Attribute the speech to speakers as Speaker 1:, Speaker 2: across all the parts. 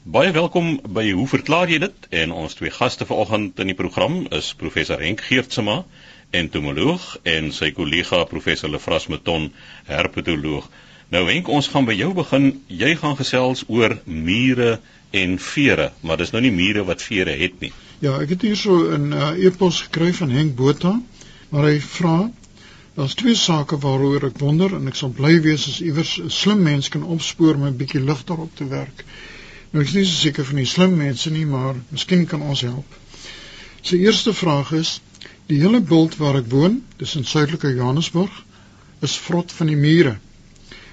Speaker 1: Baie welkom by Hoe verklaar jy dit? En ons twee gaste vanoggend in die program is professor Henk Geertsma, entomoloog en sy kollega professor Lefras Meton, herpetoloog. Nou Henk, ons gaan by jou begin. Jy gaan gesels oor mure en vere, maar dis nou nie mure wat vere het nie.
Speaker 2: Ja, ek het hier so 'n uh, e-pos gekry van Henk Botha, maar hy vra Daar's twee sake waaroor ek wonder en ek sal bly wees as iewers 'n slim mens kan opspoor om 'n bietjie lig daarop te werk. Nou ek is nie so seker van die slim mense nie, maar miskien kan ons help. Sy eerste vraag is: Die hele bult waar ek woon, dis in suidelike Johannesburg, is vrot van die mure.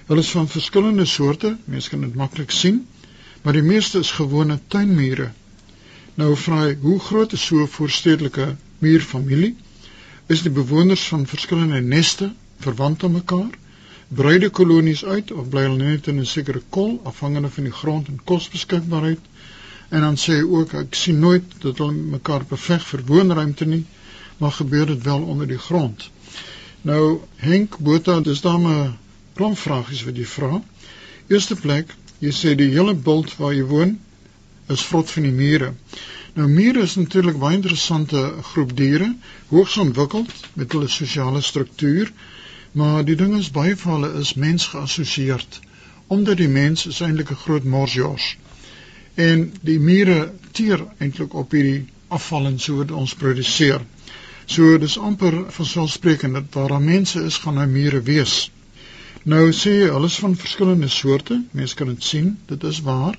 Speaker 2: Hulle is van verskillende soorte, mense kan dit maklik sien, maar die meeste is gewone tuinmure. Nou vra hy, hoe groot is so 'n voorstedelike muurfamilie? is die bewoners van verskillende neste verwant aan mekaar? Bruide kolonies uit of bly hulle net in 'n sekere kol afhangende van die grond en kosbeskikbaarheid? En dan sê hy ook ek sien nooit dat hulle mekaar beveg vir woonruimte nie, maar gebeur dit wel onder die grond. Nou Henk Botha, dis dan 'n klomp vragies wat jy vra. Eerste plek, jy sê die hele bult waar jy woon is vrot van die mure. Nou mure is natuurlik baie interessante groep diere, hoogs ontwikkeld met hulle sosiale struktuur, maar die ding is baie van hulle is mens geassosieerd omdat die mens is eintlik 'n groot morsjors. En die mure teer eintlik op hierdie afval en so wat ons produseer. So dis amper vanselfsprekend dat waar daar mense is, gaan daar mure wees. Nou sê jy alles van verskillende soorte, mense kan dit sien, dit is waar.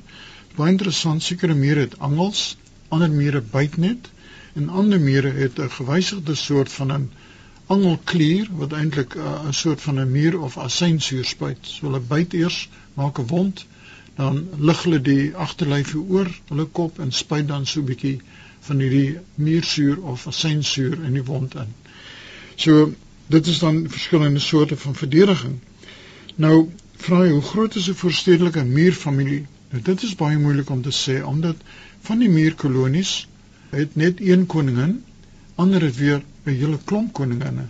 Speaker 2: Baie interessant, sekere mure het angels, ander mure byt net en ander mure het 'n gewysigde soort van 'n angelklier wat eintlik uh, 'n soort van 'n muur of asynsuur spuit. So hulle byt eers, maak 'n wond, dan lig hulle die agterlyfie oor hulle kop en spuit dan so 'n bietjie van hierdie muursuur of asynsuur in die wond in. So dit is dan verskillende soorte van verdediging. Nou vra jy hoe groot is 'n voorstedelike muurfamilie? Nou dit is baie moeilik om te sê omdat van die muurkolonies het net een koningin, ander het weer 'n hele klomp koninginne.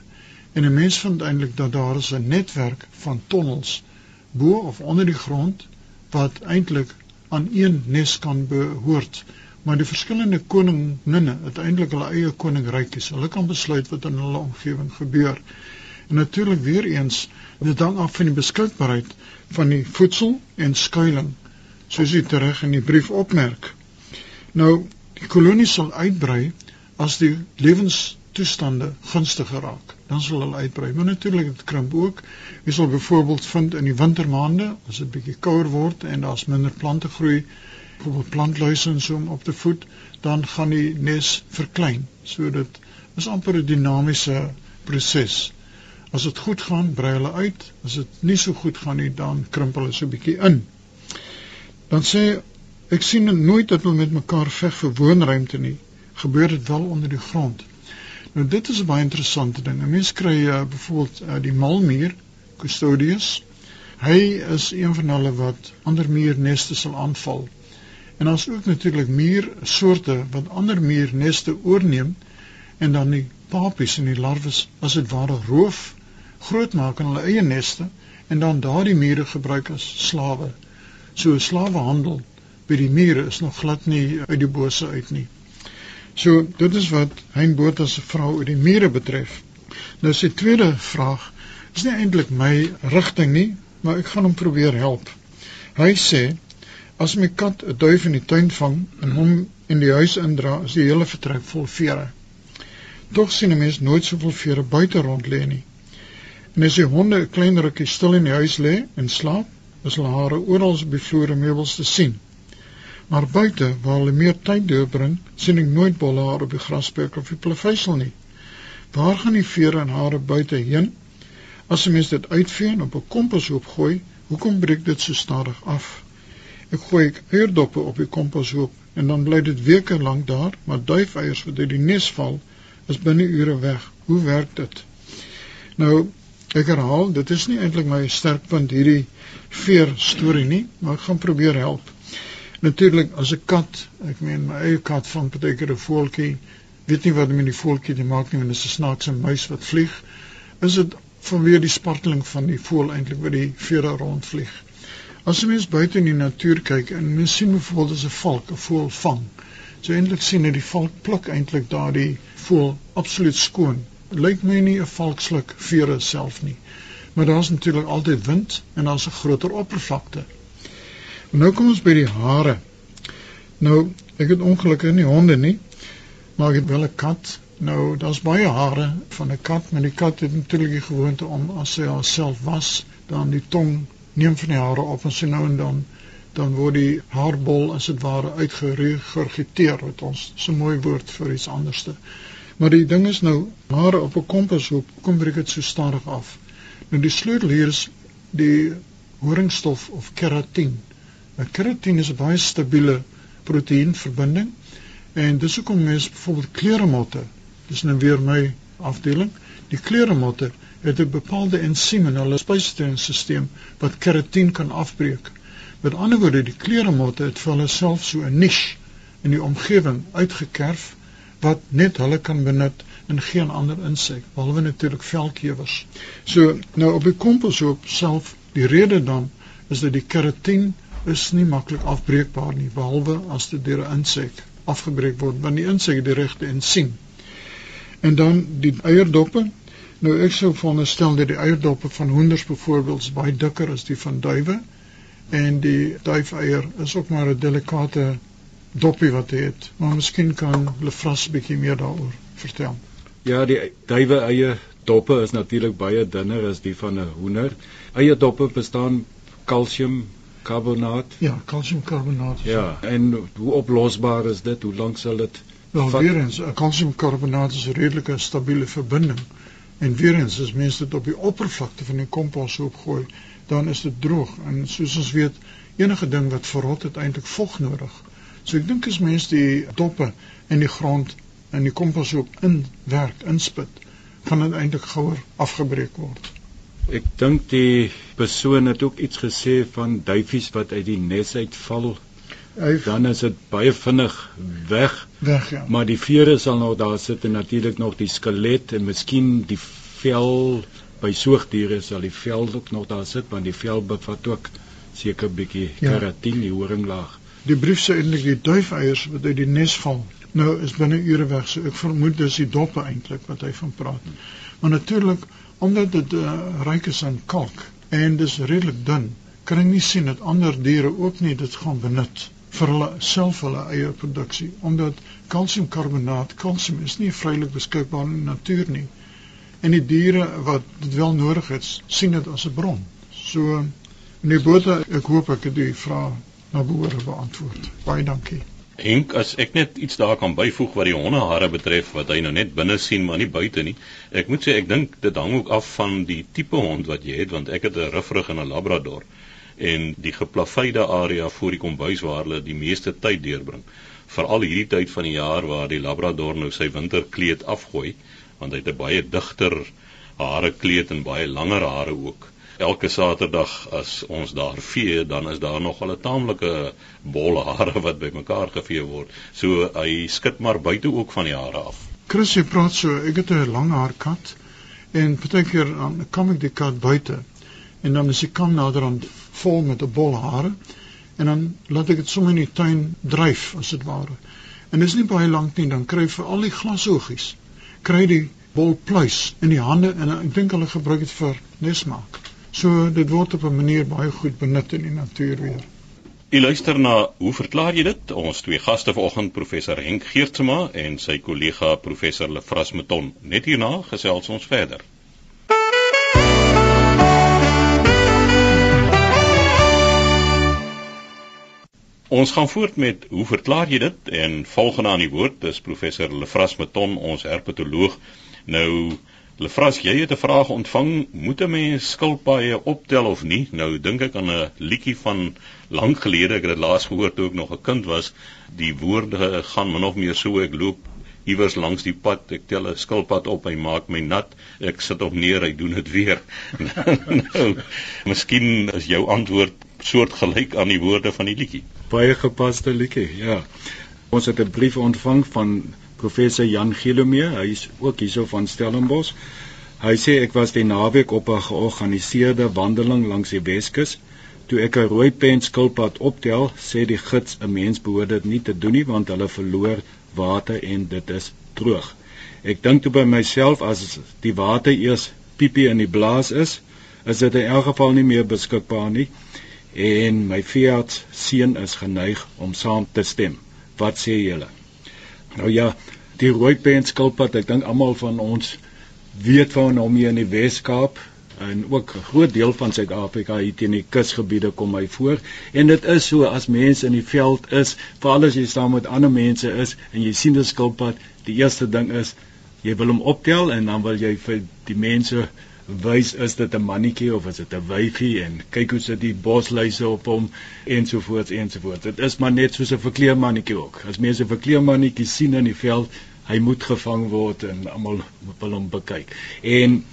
Speaker 2: En 'n mens vind eintlik dat daar is 'n netwerk van tonnels bo of onder die grond wat eintlik aan een nes kan behoort. Maar die verskillende koninginne het eintlik hulle eie koningrykies. Hulle kan besluit wat in hulle omgewing gebeur. En natuurlik weer eens, dit hang af van die beskikbaarheid van die voedsel en skuilings, soos jy terug in die brief opmerk. Nou, die kolonie sal uitbrei as die lewenstoestande gunstiger raak. Dan sal hulle uitbrei. Maar natuurlik dit krimp ook. Jy sal byvoorbeeld vind in die wintermaande as dit bietjie kouer word en daar's minder plante groei, byvoorbeeld plantluise en so om op te voed, dan gaan die nes verklein. So dit is amper 'n dinamiese proses. As dit goed gaan, brei hulle uit. As dit nie so goed gaan nie, dan krimp hulle so bietjie in. Dan sê Ek sien nooit dat hulle met mekaar veg vir woonruimte nie. Gebeur dit wel onder die grond. Nou dit is 'n baie interessante ding. 'n Mens kry uh, byvoorbeeld uh, die malmuur, Custodius. Hy is een van hulle wat ander muurneste sal aanval. En daar's ook natuurlik muursoorte wat ander muurneste oorneem en dan die papies en die larwes as dit ware roof, grootmaak in hulle eie neste en dan daardie mure gebruik as slawe. So slawehandel by die mure is nog glad nie uit die bose uit nie. So dit is wat Hein Botha se vrou oor die mure betref. Nou sy tweede vraag is nie eintlik my rigting nie, maar ek gaan hom probeer help. Hy sê as my kat 'n duif in die tuin vang en hom in die huis indra, is die hele vertrek vol vere. Tog sien 'n mens nooit soveel vere buite rond lê nie. En as die honde 'n klein rukkie stil in die huis lê en slaap, is hulle hare oral op die vloer en meubels te sien. Maar buite, waar hulle meer tyd deurbring, sien ek nooit bolle haar op die grasperk of die plaveisel nie. Waar gaan die vere en hare buite heen? As 'n mens dit uitvee en op 'n komposhoop gooi, hoekom breek dit so stadig af? Ek gooi ek eierdoppe op die komposhoop en dan bly dit weke lank daar, maar duifeiers wat uit die nes val, is binne ure weg. Hoe werk dit? Nou, ek herhaal, dit is nie eintlik my sterkpunt hierdie veer storie nie, maar ek gaan probeer help. Natuurlik as 'n kat, ek meen my eie kat van partykeer 'n voeltjie, weet nie wat met die voeltjie te maak nie, want dit is 'n snaakse muis wat vlieg. Is dit vanweer die sparteling van die voël eintlik wat die vere rondvlieg. As 'n mens buite in die natuur kyk en mens sien byvoorbeeld as 'n valk 'n voël vang, so eintlik sien jy die valk pluk eintlik daardie voël absoluut skoon. Lyk my nie 'n valk sluk vere self nie. Maar daar's natuurlik altyd wind en daar's 'n groter oppervlakte. Nou kom ons by die hare. Nou, ek het ongelukkig nie honde nie, maar ek het wel 'n kat. Nou, daar's baie hare van 'n kat, maar die kat het natuurlik die gewoonte om as sy haarself was, dan die tong neem van die hare op en sy nou en dan dan word die haarbol as dit ware uitgeregurgiteer wat ons so mooi woord vir iets anderste. Maar die ding is nou hare op 'n kompashoop kom breek dit so stadig af. Nou die sleutel hier is die horingstof of keratin. Nou keratin is 'n baie stabiele proteïenverbinding en dis hoekom mense byvoorbeeld kleremotte, dis nou weer my afdeling, die kleremotte het 'n bepaalde ensiem in hulle spysverteringsstelsel wat keratin kan afbreek. Met ander woorde, die kleremotte het vir hulle self so 'n niche in die omgewing uitgekerf wat net hulle kan benut en geen ander insek, behalwe natuurlik velkewers. So nou op die komposhoop self, die rede dan is dat die keratin is nie maklik afbreekbaar nie, behalwe as dit deur 'n insek afgebreek word, want die insek die regte ensiem. En dan die eierdoppe, Nou ek sou veronderstel dat die eierdoppe van hoenders byvoorbeeld baie dikker is die van duwe en die duifeier is ook maar 'n delikate doppie wat hy het. Maar miskien kan Lefras bietjie meer daaroor vertel.
Speaker 3: Ja, die duwe eie doppe is natuurlik baie dunner as die van 'n hoender. Eie doppe bestaan kalsium karbonaat.
Speaker 2: Ja, kalsiumkarbonaat.
Speaker 3: Ja, en hoe oplosbaar is dit? Hoe lank sal dit?
Speaker 2: Wel, weer eens, kalsiumkarbonaat is 'n redelike stabiele verbinding. En weer eens as mense dit op die oppervlakte van die komposhoop gooi, dan is dit droog en soos ons weet, enige ding wat verrot het eintlik vog nodig. So ek dink as mense die doppe in die grond in die komposhoop inwerk, inspit, gaan dit eintlik gouer afgebreek word.
Speaker 3: Ek dink die persoon het ook iets gesê van duifies wat uit die nes uitval Hy dan is dit baie vinnig weg.
Speaker 2: Weg ja.
Speaker 3: Maar die vere sal nog daar sit en natuurlik nog die skelet en miskien die vel by soogdiere sal die vel ook nog daar sit want die vel bevat ook seker bietjie ja. keratin die horinglaag.
Speaker 2: Die brief sê eintlik die duifeiers wat uit die nes val. Nou is binne ure weg so ek vermoed dis die doppe eintlik wat hy van praat. Maar natuurlik omdat dit uh, ryk is aan kalk en dis redelik dun, kan ek nie sien dat ander diere ook nie dit gaan benut vir hulle self hulle eie produksie omdat kalsiumkarbonaat kalsium is nie vrylik beskikbaar in die natuur nie. En die diere wat dit wel nodig het sien dit as 'n bron. So meneer Botha ek hoop ek het die vraag na behoore beantwoord. Baie dankie
Speaker 1: Henk as ek net iets daar kan byvoeg wat die hondehare betref wat hy nou net binne sien maar nie buite nie ek moet sê ek dink dit hang ook af van die tipe hond wat jy het want ek het 'n ruffrig en 'n labrador en die geplaveide area voor die kombuis waar hulle die meeste tyd deurbring. Veral hierdie tyd van die jaar waar die labrador nou sy winterkleed afgooi, want hy het 'n baie digter hare kleed en baie langer hare ook. Elke Saterdag as ons daar vee, dan is daar nog al 'n taamlike bolle hare wat bymekaar gevee word. So hy skud maar buite ook van die hare af.
Speaker 2: Chris, jy praat so, ek het 'n lang haar kat en partykeer dan kom ek die kat buite en dan is die kam naderhand vol met 'n bol hare en dan laat ek dit sommer in die tuin dryf as dit ware. En dis nie baie lank nie dan kry vir al die glasoogies kry die bol pluis in die hande en ek dink hulle gebruik dit vir nesmaak. So dit word op 'n manier baie goed benut in die natuur weer.
Speaker 1: U luister na hoe verklaar jy dit? Ons twee gaste vanoggend professor Henk Geertsma en sy kollega professor Lefras Meton. Net hierna gesels ons verder. Ons gaan voort met hoe verklaar jy dit en volgende aan die woord is professor Lefras Meton ons herpetoloog. Nou Lefras, jy het 'n vraag ontvang, moet 'n mens skilpaaie optel of nie? Nou dink ek aan 'n liedjie van lank gelede, ek het dit laas gehoor toe ek nog 'n kind was. Die woorde gaan min of meer so ek loop iewers langs die pad, ek tel 'n skilpad op, hy maak my nat. Ek sit op neer, hy doen dit weer. nou, miskien is jou antwoord soortgelyk aan die woorde van die liedjie
Speaker 3: baie gepaste liedjie. Ja. Ons het 'n brief ontvang van professor Jan Gelomee. Hy is ook hierso van Stellenbosch. Hy sê ek was die naweek op 'n georganiseerde wandeling langs die Weskus Toe ek 'n rooi pen skilpad optel, sê die gids 'n mens behoort dit nie te doen nie want hulle verloor water en dit is droog. Ek dink toe by myself as die water eers piepie in die blaas is, is dit in elk geval nie meer beskikbaar nie en my Fiat seun is geneig om saam te stem. Wat sê julle? Nou ja, die rooi pen skilpad, ek dink almal van ons weet van hom hier in die Wes-Kaap en ook 'n groot deel van Suid-Afrika hier teen die kusgebiede kom hy voor. En dit is so as mense in die veld is veral as jy saam met ander mense is en jy sien 'n skilpad die eerste ding is jy wil hom optel en dan wil jy vir die mense wys is dit 'n mannetjie of is dit 'n wyfie en kyk hoe sit die bosluise op hom ensovoorts ensovoorts. Dit is maar net soos 'n verkleermannetjie ook. As mense 'n verkleermannetjie sien in die veld, hy moet gevang word en almal wil hom bekyk. En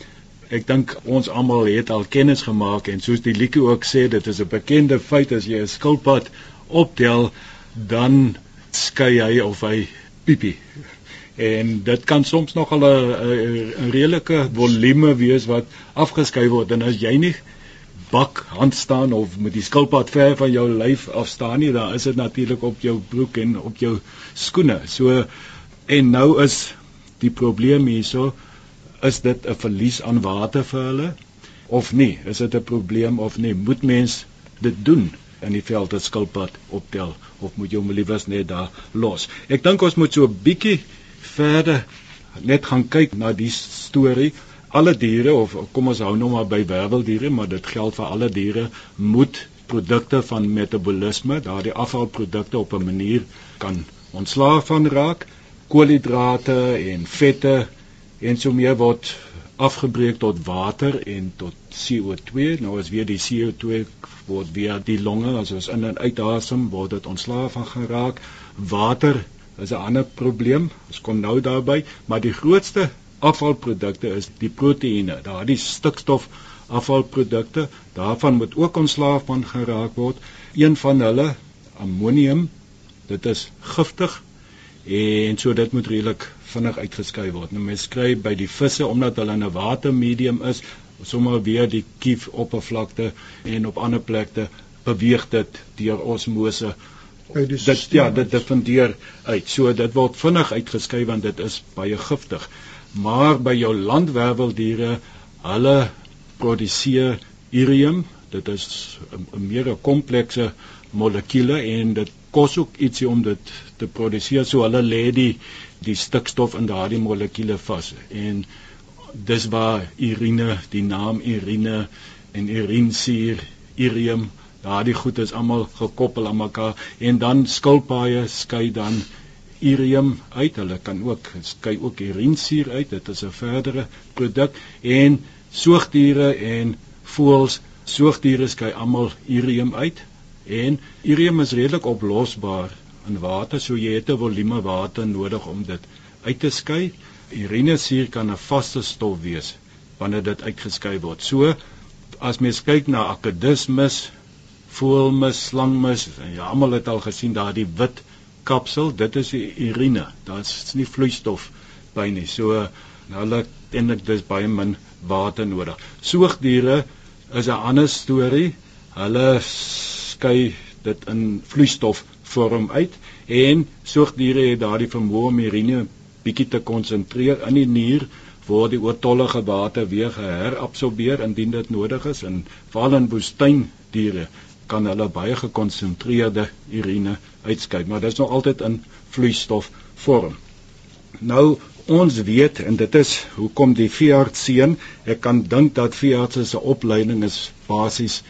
Speaker 3: ek dink ons almal het al kennis gemaak en soos die liedjie ook sê, dit is 'n bekende feit as jy 'n skilpad optel, dan skei hy of hy piepie en dit kan soms nog al 'n redelike volume wees wat afgeskei word. En as jy nie bak hand staan of met die skilpad ver van jou lyf af staan nie dan is dit natuurlik op jou broek en op jou skoene. So en nou is die probleem hierso is dit 'n verlies aan water vir hulle of nie? Is dit 'n probleem of nie? Moet mens dit doen in die veld as skilpad optel of moet jy hom liewers net daar los? Ek dink ons moet so 'n bietjie verder. Net gaan kyk na die storie. Alle diere of kom ons hou nou maar by werveldiere maar dit geld vir alle diere moet produkte van metabolisme daardie afvalprodukte op 'n manier kan ontslae van raak. Koolhidrate en vette en so meer word afgebreek tot water en tot CO2 nou as weer die CO2 word via die longe as ons in en uitasem word dit ontslae van geraak. Water is 'n ander probleem. Ons kom nou daarby, maar die grootste afvalprodukte is die proteïene. Daardie stikstof afvalprodukte, daarvan moet ook ontslaaf van geraak word. Een van hulle, ammonium, dit is giftig en so dit moet redelik vinnig uitgeskei word. Nou mens kry by die visse omdat hulle in 'n watermedium is, sommer weer die kief oppervlakte en op ander plekke beweeg dit deur osmose dit ja dit definieer uit. So dit word vinnig uitgeskei want dit is baie giftig. Maar by jou landwerweldiere hulle produseer urium. Dit is 'n meer komplekse molekuule en dit kos ook ietsie om dit te produseer. So hulle lê die die stikstof in daardie molekuule vas. En dis waar urine die naam urine en urinsuur urium daardie goed is almal gekoppel aan mekaar en dan skilpaaie skei dan urium uit. Hulle kan ook skei ook urinsuur uit. Dit is 'n verdere produk en soogdiere en voëls, soogdiere skei almal urium uit en urium is redelik oplosbaar in water, so jy het 'n volume water nodig om dit uit te skei. Urinesuur kan 'n vaste stof wees wanneer dit uitgeskei word. So as mens kyk na akedismus, voelmis, slangmis en ja, almal het al gesien daardie wit kapsel, dit is die urine. Daar's nie vloeistof by nie. So nou hulle eintlik dis baie min water nodig. Soogdiere is 'n ander storie. Hulle skei dit in vloeistof vorm uit en soogdiere het daardie vermoë om urine bietjie te konsentreer in die nier word die oortollige water weer geherabsorbeer indien dit nodig is en veral in woestyndiere kan hulle baie gekonsentreerde urine uitskei, maar dit is nog altyd in vloeistof vorm. Nou ons weet en dit is hoekom die veearts seun, ek kan dink dat veearts se opleiding is basies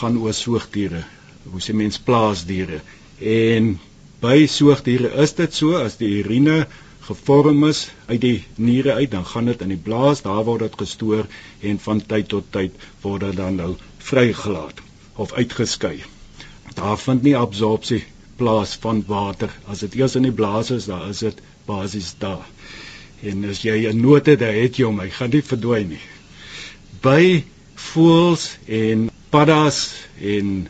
Speaker 3: gaan oor soogdiere, hoe se mens plaasdiere. En by soogdiere is dit so as die urine gevorm is uit die niere uit, dan gaan dit in die blaas, daar word dit gestoor en van tyd tot tyd word dit dan nou vrygelaat of uitgeskei. Daar vind nie absorpsie plaas van water. As dit eers in die blaas is, dan is dit basies daar. En as jy 'n noot het, dan het jy hom, hy gaan nie verdwyn nie. By voëls en paddas en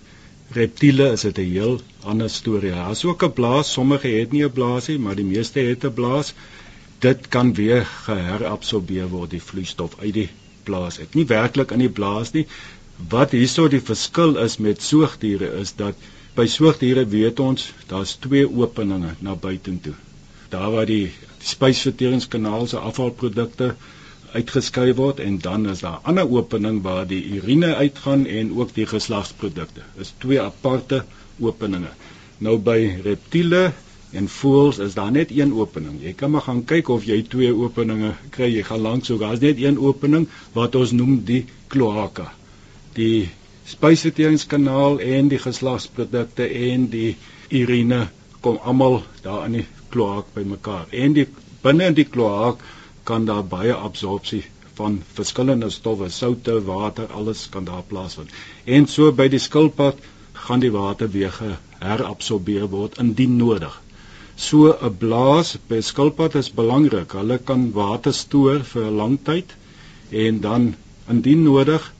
Speaker 3: reptiele is dit 'n heel ander storie. Daar's ook 'n blaas, sommige het nie 'n blaas nie, maar die meeste het 'n blaas. Dit kan weer geherabsorbeer word die vloeistof uit die blaas. Dit nie werklik in die blaas nie, Wat hierso die verskil is met soogdiere is dat by soogdiere weet ons daar's twee openinge na buitentoe. Daar waar die spysverteringskanaal se afvalprodukte uitgeskei word en dan is daar 'n ander opening waar die urine uitgaan en ook die geslagsprodukte. Dis twee aparte openinge. Nou by reptiele en voëls is daar net een opening. Jy kan maar gaan kyk of jy twee openinge kry. Jy gaan lank so, daar's net een opening wat ons noem die kloaka. Die spysverteringskanaal en die geslagsprodukte en die urine kom almal daar in die kloak bymekaar. En die binne in die kloak kan daar baie absorpsie van verskillende stowwe, soutte, water, alles kan daar plaasvind. En so by die skilpad gaan die water weer herabsorbeer word indien nodig. So 'n blaas by skilpad is belangrik. Hulle kan water stoor vir 'n lang tyd en dan indien nodig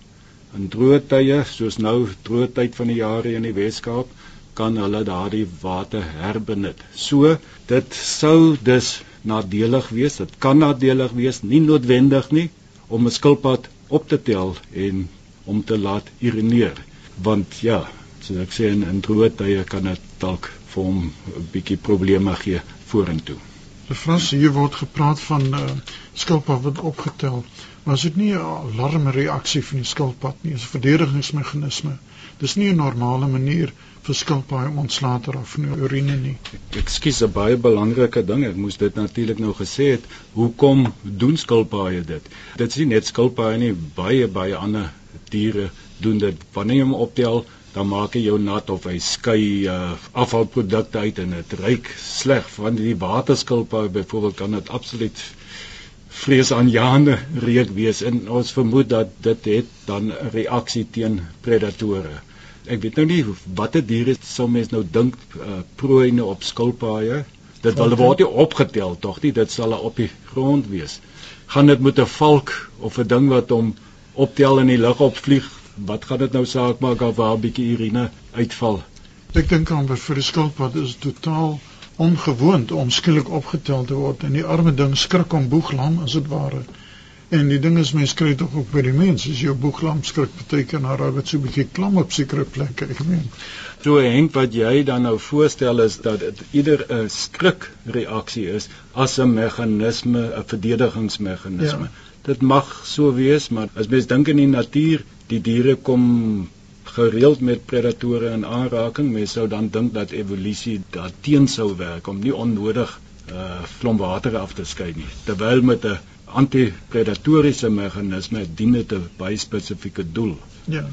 Speaker 3: in droë tye soos nou droë tyd van die jaar in die Weskaap kan hulle daardie water herbenut. So dit sou dus nadelig wees. Dit kan nadelig wees, nie noodwendig nie om 'n skilpad op te tel en om te laat urineer. Want ja, soos ek sê in, in droë tye kan dit dalk vir hom 'n bietjie probleme gee vorentoe.
Speaker 2: Die Frans hier word gepraat van uh, skilpad wat opgetel, maar dit is nie 'n alarmreaksie van die skilpad nie, dit is 'n verdedigingsmeganisme. Dis nie 'n normale manier vir skilpaaie ontslae te raak van urine nie.
Speaker 3: Ekskuus, 'n baie belangrike ding. Ek moes dit natuurlik nou gesê het. Hoekom doen skilpaaie dit? Dit is nie net skilpaaie nie, baie baie ander diere doen dit. Wanneer jy hom optel, dan maak hy jou nat of hy skei uh, afvalprodukte uit en dit ruik sleg. Want die waterskilpaaie byvoorbeeld kan dit absoluut vreesaanjaende reuk wees en ons vermoed dat dit het dan 'n reaksie teen predatore ek weet nou nie watter diere sou mens nou dink uh, prooine op skilpaaie? Dit hulle word nie opgetel tog nie. Dit sal op die grond wees. Gaan dit met 'n valk of 'n ding wat hom optel in die lug opvlieg? Wat gaan dit nou saak maak of waar 'n bietjie urine uitval?
Speaker 2: Ek dink aan vir die skilpad is totaal ongewoond om skielik opgetel te word en die arme ding skrik om boeglam as dit ware En die ding is mens kry tog ook by die mense as jou boeglamp skrik keer na raak dit so 'n bietjie klam op sekere plekke ek meen.
Speaker 3: So Henk wat jy dan nou voorstel is dat dit ieder 'n skrikreaksie is as 'n meganisme, 'n verdedigingsmeganisme. Ja. Dit mag so wees, maar as mens dink in die natuur, die diere kom gereeld met predatore in aanraking, mens sou dan dink dat evolusie daarteen sou werk om nie onnodig uh vlom water af te skei nie. Terwyl met 'n antipredatoriese meganisme dien dit 'n baie spesifieke doel.
Speaker 2: Ja.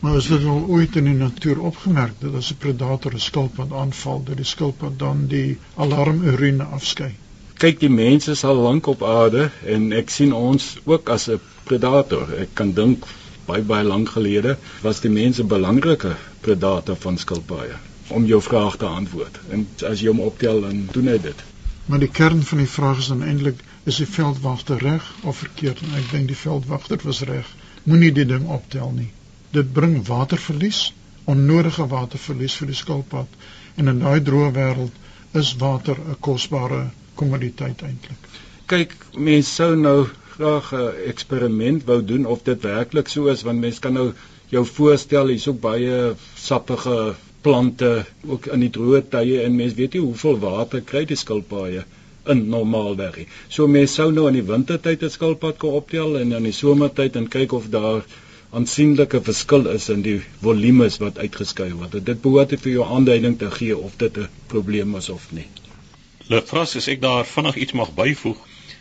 Speaker 2: Maar as dit al ooit in die natuur opgemerk dat as 'n predator 'n skilpad aanval, dat die skilpad dan die alarmurine afskei.
Speaker 3: Kyk, die mense is al lank op aarde en ek sien ons ook as 'n predator. Ek kan dink baie baie lank gelede was die mense 'n belangrike predator van skilpaaie om jou vraag te antwoord. En as jy hom optel dan doen hy dit.
Speaker 2: Maar die kern van die vraag is dan eintlik is die veldwagter reg of verkeerd en ek dink die veldwagter was reg. Moenie die ding optel nie. Dit bring waterverlies, onnodige waterverlies vir die skilpad en in daai droë wêreld is water 'n kosbare kommoditeit eintlik.
Speaker 3: Kyk, mense sou nou graag 'n eksperiment wou doen of dit werklik so is want mense kan nou jou voorstel hier's ook baie sappige plante ook in die droë tye en mense weet nie hoeveel water kry die skilpaaie in normaalweg nie. So mense sou nou in die wintertyd 'n skilpad kan optel en in die somertyd en kyk of daar aansienlike verskil is in die volumes wat uitgeskei word. Dit behoort vir jou aanduiding te gee of dit 'n probleem is of nie.
Speaker 1: Lefras, as ek daar vinnig iets mag byvoeg,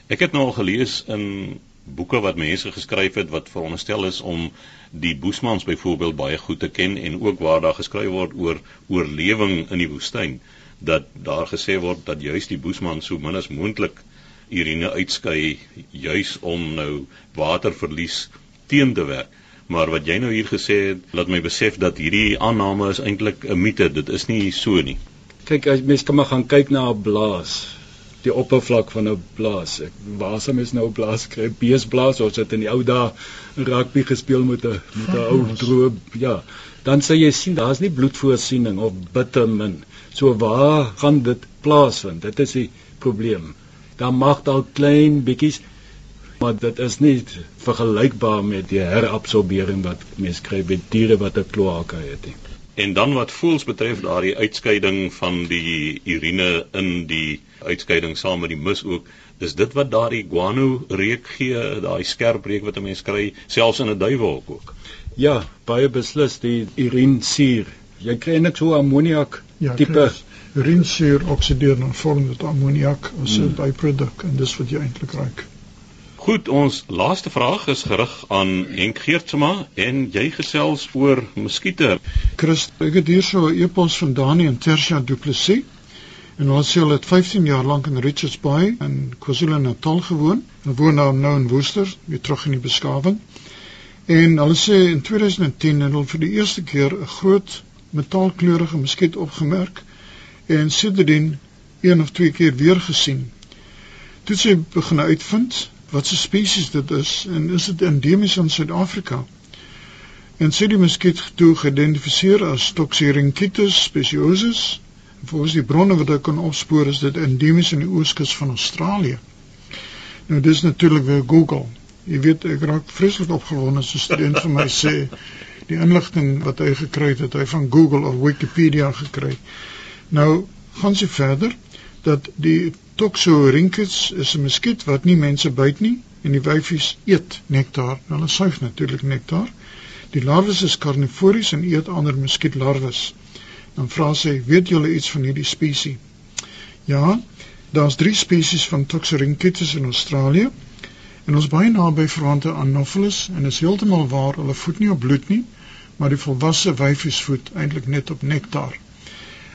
Speaker 1: ek het nou al gelees in boeke wat mense geskryf het wat veronderstel is om die Boesmans byvoorbeeld baie goed te ken en ook waar daar geskryf word oor oorlewing in die woestyn dat daar gesê word dat juis die Boesman so min as moontlik urine uitskei juis om nou waterverlies teen te werk. Maar wat jy nou hier gesê het, laat my besef dat hierdie aanname is eintlik 'n mite. Dit is nie so nie.
Speaker 3: Kyk, as mens kan maar gaan kyk na 'n blaas die oppervlak van 'n blaas. Ek waar sou mens nou 'n blaas kry? Beesblaas of dit in die ou dae rugby gespeel met 'n met 'n ou droë ja. Dan sê jy sien daar's nie bloedvoorsiening of bitamin. So waar gaan dit plaasvind? Dit is die probleem. Dan mag dalk klein bietjies maar dit is nie vergelykbaar met die herabsorbering wat mense kry by diere wat 'n kloaka het nie.
Speaker 1: En dan wat voels betref daardie uitskeiding van die urine in die uitskeiding saam met die mis ook is dit wat daardie guano reuk gee daai skerp reuk wat 'n mens kry selfs in 'n duiwel ook
Speaker 3: Ja, baie beslis die urinsuur. Jy kry net so ammoniak
Speaker 2: Ja,
Speaker 3: tipe.
Speaker 2: Urinsuur oksideer dan vorm dit ammoniak as 'n
Speaker 3: Hmm.
Speaker 2: byproduk en dis wat jy eintlik ruik.
Speaker 1: Goed, ons laaste vraag is gerig aan Henk Geertsma en jy gesels oor muskiete.
Speaker 2: Chris, ek het hier so 'n e-pos van Dani en Tersia Du Plessis. En hulle sê hulle het 15 jaar lank in Richards Bay in KwaZulu-Natal gewoon. Hulle woon nou nou in Woester, weer terug in die beskawing. En hulle sê in 2010 het hulle vir die eerste keer 'n groot metaalkleurige muskiet opgemerk en sedertdien een of twee keer weer gesien. Toe sy begin uitvind wat se spesies dit is en is dit endemies in Suid-Afrika? En het die muskiet toe geïdentifiseer as Toxyrhynchitus speciosus. Volgens die bronne wat ek kan opspoor is dit endemies in die ooskus van Australië. Nou dis natuurlik weer Google. Jy weet ek raak vreeslik opgewonde as 'n student vir my sê die inligting wat hy gekry het, het hy van Google of Wikipedia gekry. Nou gaan sy verder dat die Toxorhynchus is 'n muskiet wat nie mense byt nie en die wyfies eet nektar. Hulle suig natuurlik nektar. Die larwes is karnivories en eet ander muskietlarwes. Dan vra sy, weet julle iets van hierdie spesies? Ja, daar's 3 spesies van Toxorhynchus in Australië. En ons baie naby verwante aan Anopheles en is heeltemal waar, hulle voed nie op bloed nie, maar die volwasse wyfies voed eintlik net op nektar.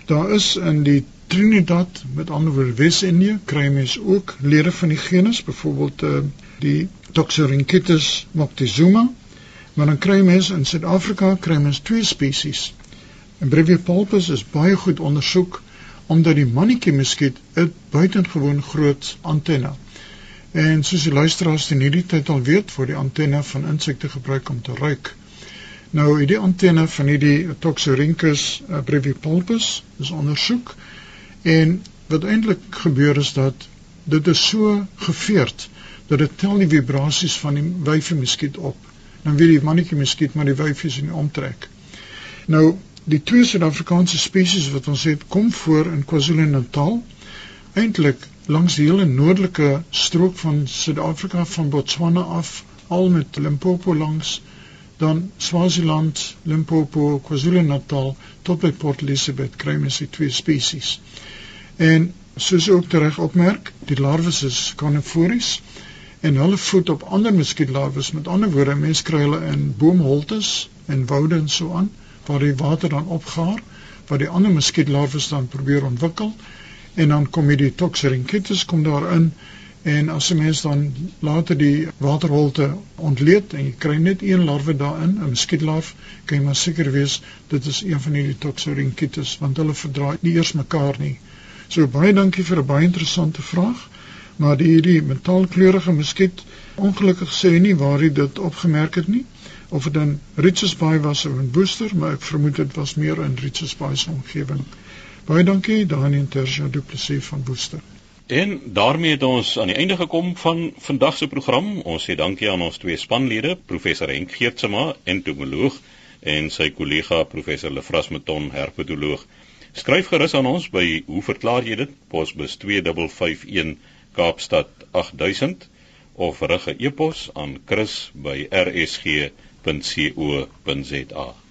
Speaker 2: Daar is in die Trinidad, met ander woorde Wes-Indië, kry mens ook lede van die genus, byvoorbeeld uh, die Toxorhynchus moctezuma, maar dan kry mens in Suid-Afrika kry mens twee spesies. En Breviopulpus is baie goed ondersoek omdat die mannetjie muskiet 'n buitengewoon groot antenne. En soos die luisteraars in hierdie tyd al weet, word die antenne van insekte gebruik om te ruik. Nou hierdie antenne van hierdie Toxorhynchus uh, breviopulpus is ondersoek en wat eintlik gebeur is dat dit is so geveerd dat dit tel die vibrasies van die wyfie muskiet op. Dan weet die mannetjie muskiet maar die wyfies in die omtrek. Nou die twee Suid-Afrikaanse spesies wat ons het kom voor in KwaZulu-Natal eintlik langs die hele noordelike strook van Suid-Afrika van Botswana af al met Limpopo langs dan Swaziland, Limpopo, KwaZulu-Natal tot by Port Elizabeth kry mens die twee spesies. En soos ook reg opmerk, die larwes is karnivories en hulle voed op ander muskietlarwes. Met ander woorde, mense kry hulle in boomholtes en woude en so aan waar die water dan opgaar, waar die ander muskietlarwes dan probeer ontwikkel en dan kom hierdie Toxorhynchus kom daarin en as 'n mens dan later die waterholte ontleed en jy kry net een larwe daarin, 'n muskietlarf, kan jy maar seker wees dit is een van hierdie Toxorhynchus want hulle verdra nie eers mekaar nie. So baie dankie vir 'n baie interessante vraag. Maar die hierdie metaalkleurige muskiet ongelukkig sê nie waar hy dit opgemerk het nie of dit in Richards Bay was of in Worcester, maar ek vermoed dit was meer in Richards Bay se omgewing. Baie dankie Daniel Tersia Du Plessis van Worcester.
Speaker 1: En daarmee het ons aan die einde gekom van vandag se program. Ons sê dankie aan ons twee spanlede, professor Henk Geertsma, entomoloog en sy kollega professor Lefras Meton, herpetoloog. Skryf gerus aan ons by hoe verklaar jy dit? Posbus 2551 Kaapstad 8000 of rig 'n e-pos aan chris@rsg.co.za.